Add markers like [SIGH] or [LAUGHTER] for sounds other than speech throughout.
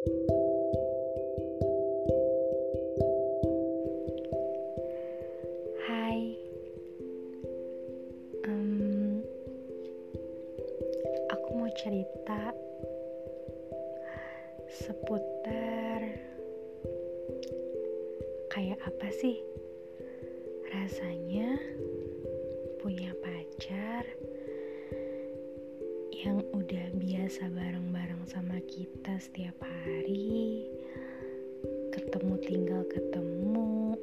Hai, um, aku mau cerita seputar kayak apa sih? Rasanya punya pacar yang udah biasa bareng-bareng sama kita setiap hari, ketemu tinggal ketemu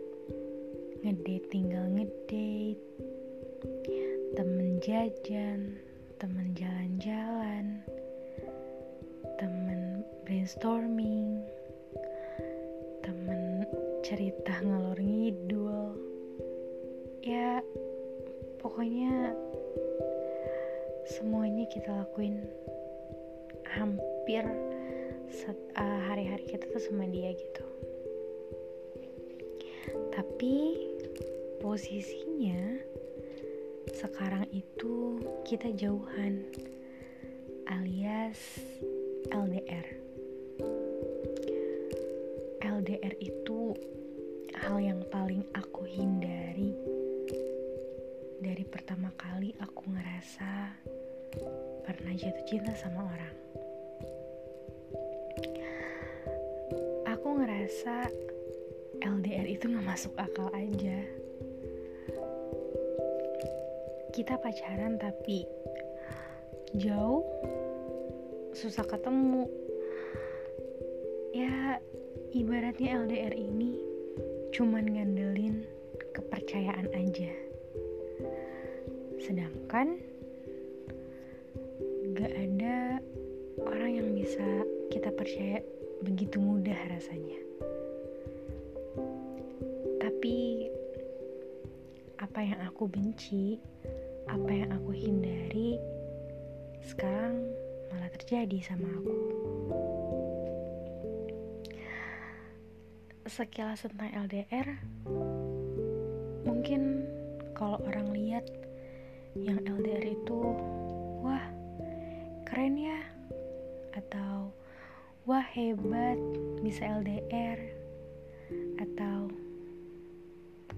ngedate tinggal ngedate temen jajan temen jalan-jalan temen brainstorming temen cerita ngalor ngidul. Ya pokoknya kita lakuin hampir uh, hari-hari kita tuh sama dia gitu. Tapi posisinya sekarang itu kita jauhan alias LDR LDR itu hal yang paling aku hindari. Dari pertama kali aku ngerasa pernah jatuh cinta sama orang. Aku ngerasa LDR itu gak masuk akal aja. Kita pacaran tapi jauh susah ketemu. Ya ibaratnya LDR ini cuman ngandelin kepercayaan aja. Sedangkan bisa kita percaya begitu mudah rasanya. Tapi apa yang aku benci apa yang aku hindari sekarang malah terjadi sama aku. Sekilas tentang LDR mungkin kalau orang lihat yang LDR itu wah hebat. Bisa LDR atau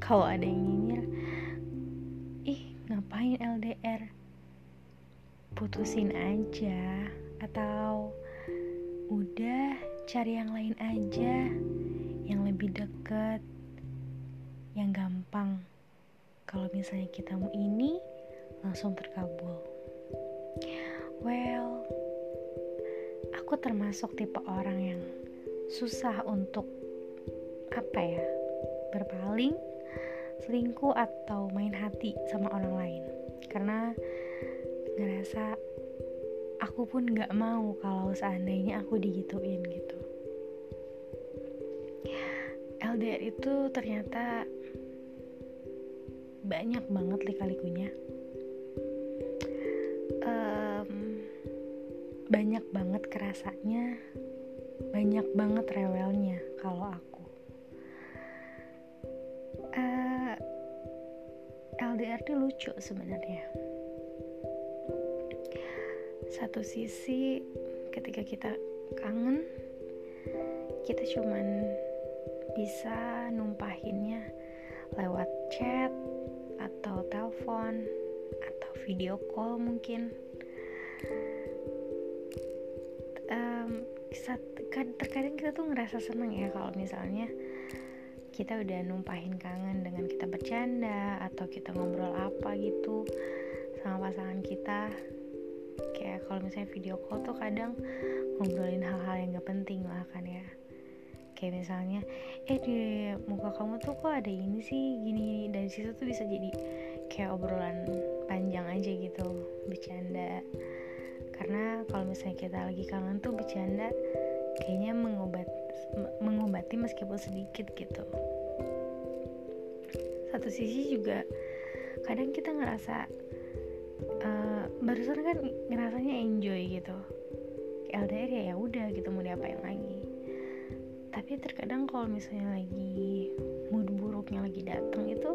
kalau ada yang nyinyir ih ngapain LDR putusin aja. Atau udah cari yang lain aja yang lebih deket yang gampang. Kalau misalnya kita mau ini langsung terkabul. Well aku termasuk tipe orang yang susah untuk apa ya berpaling selingkuh atau main hati sama orang lain. Karena ngerasa aku pun gak mau kalau seandainya aku digituin gitu. LDR itu ternyata banyak banget lika-likunya banyak banget kerasanya. Banyak banget rewelnya kalau aku. LDR itu lucu sebenarnya. Satu sisi ketika kita kangen kita cuman bisa numpahinnya lewat chat atau telepon atau video call mungkin um, terkadang kita tuh ngerasa seneng ya kalau misalnya kita udah numpahin kangen dengan kita bercanda atau kita ngobrol apa gitu sama pasangan kita. Kayak kalau misalnya video call tuh kadang ngobrolin hal-hal yang gak penting lah kan ya. Kayak misalnya eh di muka kamu tuh kok ada ini sih gini dari situ tuh bisa jadi kayak obrolan panjang aja gitu bercanda karena kalau misalnya kita lagi kangen tuh bercanda kayaknya mengobat mengobati meskipun sedikit gitu. Satu sisi juga kadang kita ngerasa uh, barusan kan ngerasanya enjoy gitu. LDR ya ya udah gitu mau diapain lagi. Tapi terkadang kalau misalnya lagi mood buruknya lagi datang itu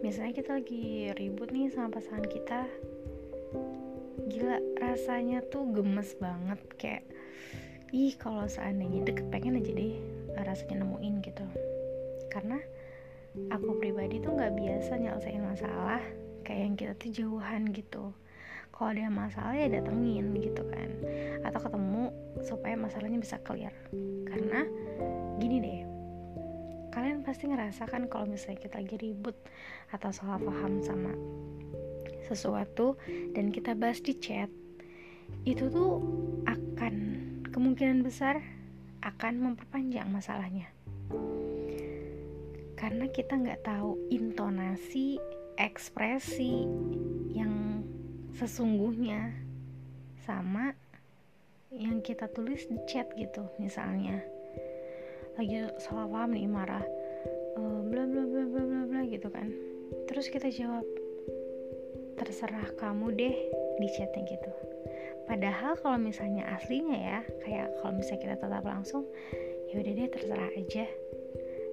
misalnya kita lagi ribut nih sama pasangan kita gila rasanya tuh gemes banget. Kayak ih kalau seandainya deket pengen aja deh rasanya nemuin gitu. Karena aku pribadi tuh nggak biasa nyelesain masalah kayak yang kita tuh jauhan gitu. Kalau ada masalah ya datengin gitu kan. Atau ketemu supaya masalahnya bisa clear. Karena gini deh kalian pasti ngerasakan kalau misalnya kita lagi ribut atau salah paham sama sesuatu dan kita bahas di chat itu tuh akan kemungkinan besar akan memperpanjang masalahnya. Karena kita nggak tahu intonasi ekspresi yang sesungguhnya sama yang kita tulis di chat gitu misalnya. Lagi salah paham nih marah uh, bla bla bla bla bla bla gitu kan. Terus kita jawab terserah kamu deh di chatnya gitu. Padahal kalau misalnya aslinya ya kayak kalau misalnya kita tetap langsung ya udah deh terserah aja.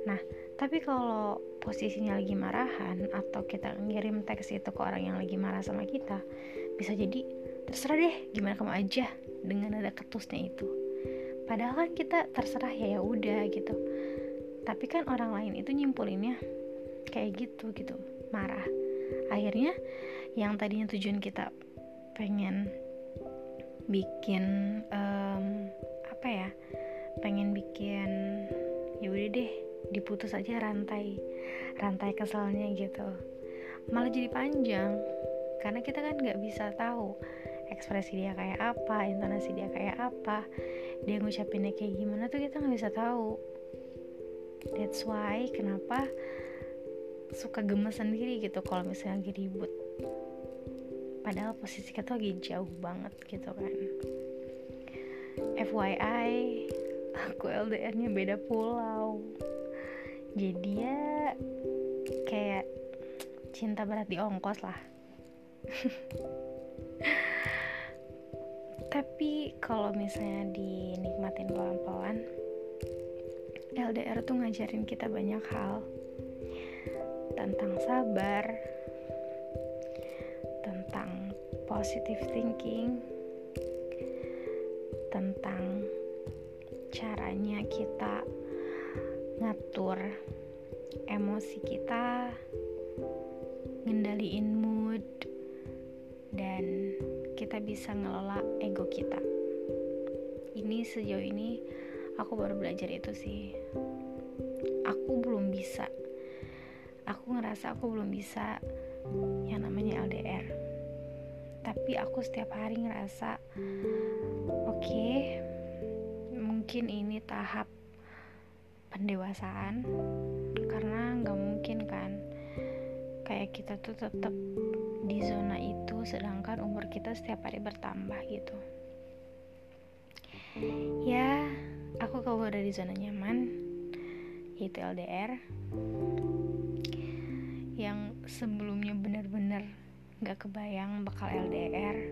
Nah tapi kalau posisinya lagi marahan atau kita ngirim teks itu ke orang yang lagi marah sama kita bisa jadi terserah deh gimana kamu aja dengan ada ketusnya itu. Padahal kan kita terserah ya ya udah gitu. Tapi kan orang lain itu nyimpulinnya kayak gitu gitu. Marah akhirnya yang tadinya tujuan kita pengen bikin um, apa ya pengen bikin ya udah deh diputus aja rantai rantai keselnya gitu. Malah jadi panjang karena kita kan nggak bisa tahu ekspresi dia kayak apa intonasi dia kayak apa dia ngucapinnya kayak gimana tuh kita nggak bisa tahu. That's why kenapa suka gemes sendiri gitu kalau misalnya lagi ribut. Padahal posisi kita lagi jauh banget gitu kan. FYI aku LDR-nya beda pulau. Jadi ya kayak cinta berat di ongkos lah. [LAUGHS] Tapi kalau misalnya dinikmatin pelan-pelan LDR tuh ngajarin kita banyak hal tentang sabar tentang positive thinking, tentang caranya kita ngatur emosi kita, ngendaliin mood, dan kita bisa ngelola ego kita. Ini sejauh ini aku baru belajar itu sih. Aku belum bisa. Aku ngerasa aku belum bisa yang namanya LDR tapi aku setiap hari ngerasa oke okay, mungkin ini tahap pendewasaan. Karena nggak mungkin kan kayak kita tuh tetap di zona itu sedangkan umur kita setiap hari bertambah gitu. Ya aku keluar dari zona nyaman yaitu LDR yang sebelumnya benar-benar nggak kebayang bakal LDR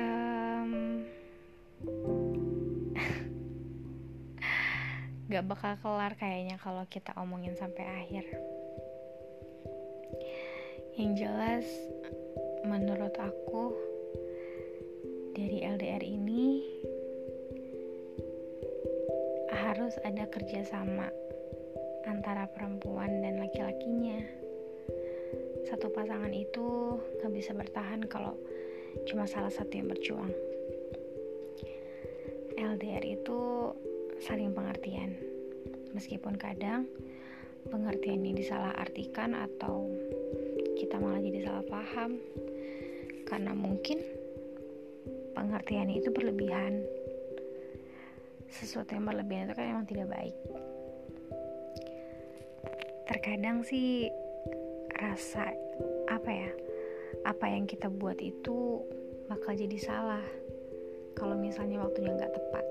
um, [LAUGHS] gak bakal kelar kayaknya kalau kita omongin sampai akhir. Yang jelas menurut aku dari LDR ini harus ada kerjasama antara perempuan dan laki-lakinya satu pasangan itu gak bisa bertahan kalau cuma salah satu yang berjuang. LDR itu saling pengertian, meskipun kadang pengertian ini disalahartikan atau kita malah jadi salah paham karena mungkin pengertian itu berlebihan. Sesuatu yang berlebihan itu kan emang tidak baik. Terkadang sih rasa apa ya apa yang kita buat itu bakal jadi salah kalau misalnya waktunya nggak tepat.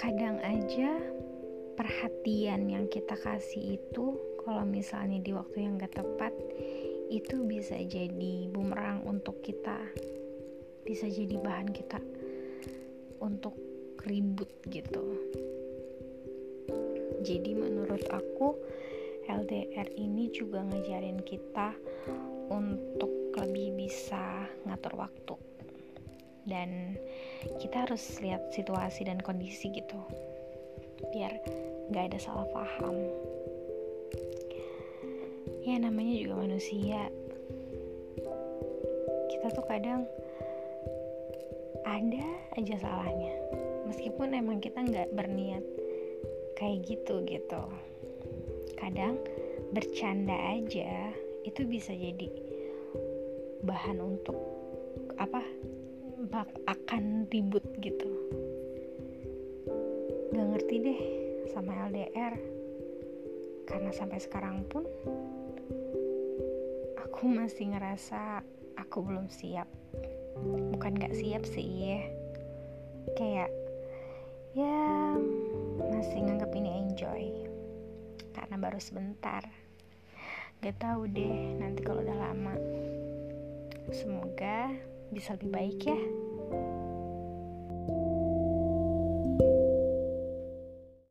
Kadang aja perhatian yang kita kasih itu kalau misalnya di waktu yang gak tepat itu bisa jadi bumerang untuk kita bisa jadi bahan kita untuk ribut gitu jadi menurut aku LDR ini juga ngajarin kita untuk lebih bisa ngatur waktu. Dan kita harus lihat situasi dan kondisi gitu biar nggak ada salah paham. Ya namanya juga manusia. Kita tuh kadang ada aja salahnya. Meskipun emang kita nggak berniat kayak gitu gitu. Kadang bercanda aja itu bisa jadi bahan untuk apa bak akan ribut gitu. Gak ngerti deh sama LDR karena sampai sekarang pun aku [LAUGHS] masih ngerasa aku belum siap. Bukan gak siap sih ya. Kayak ya masih nganggap ini enjoy. Karena baru sebentar. Gak tahu deh nanti kalau udah lama. Semoga bisa lebih baik ya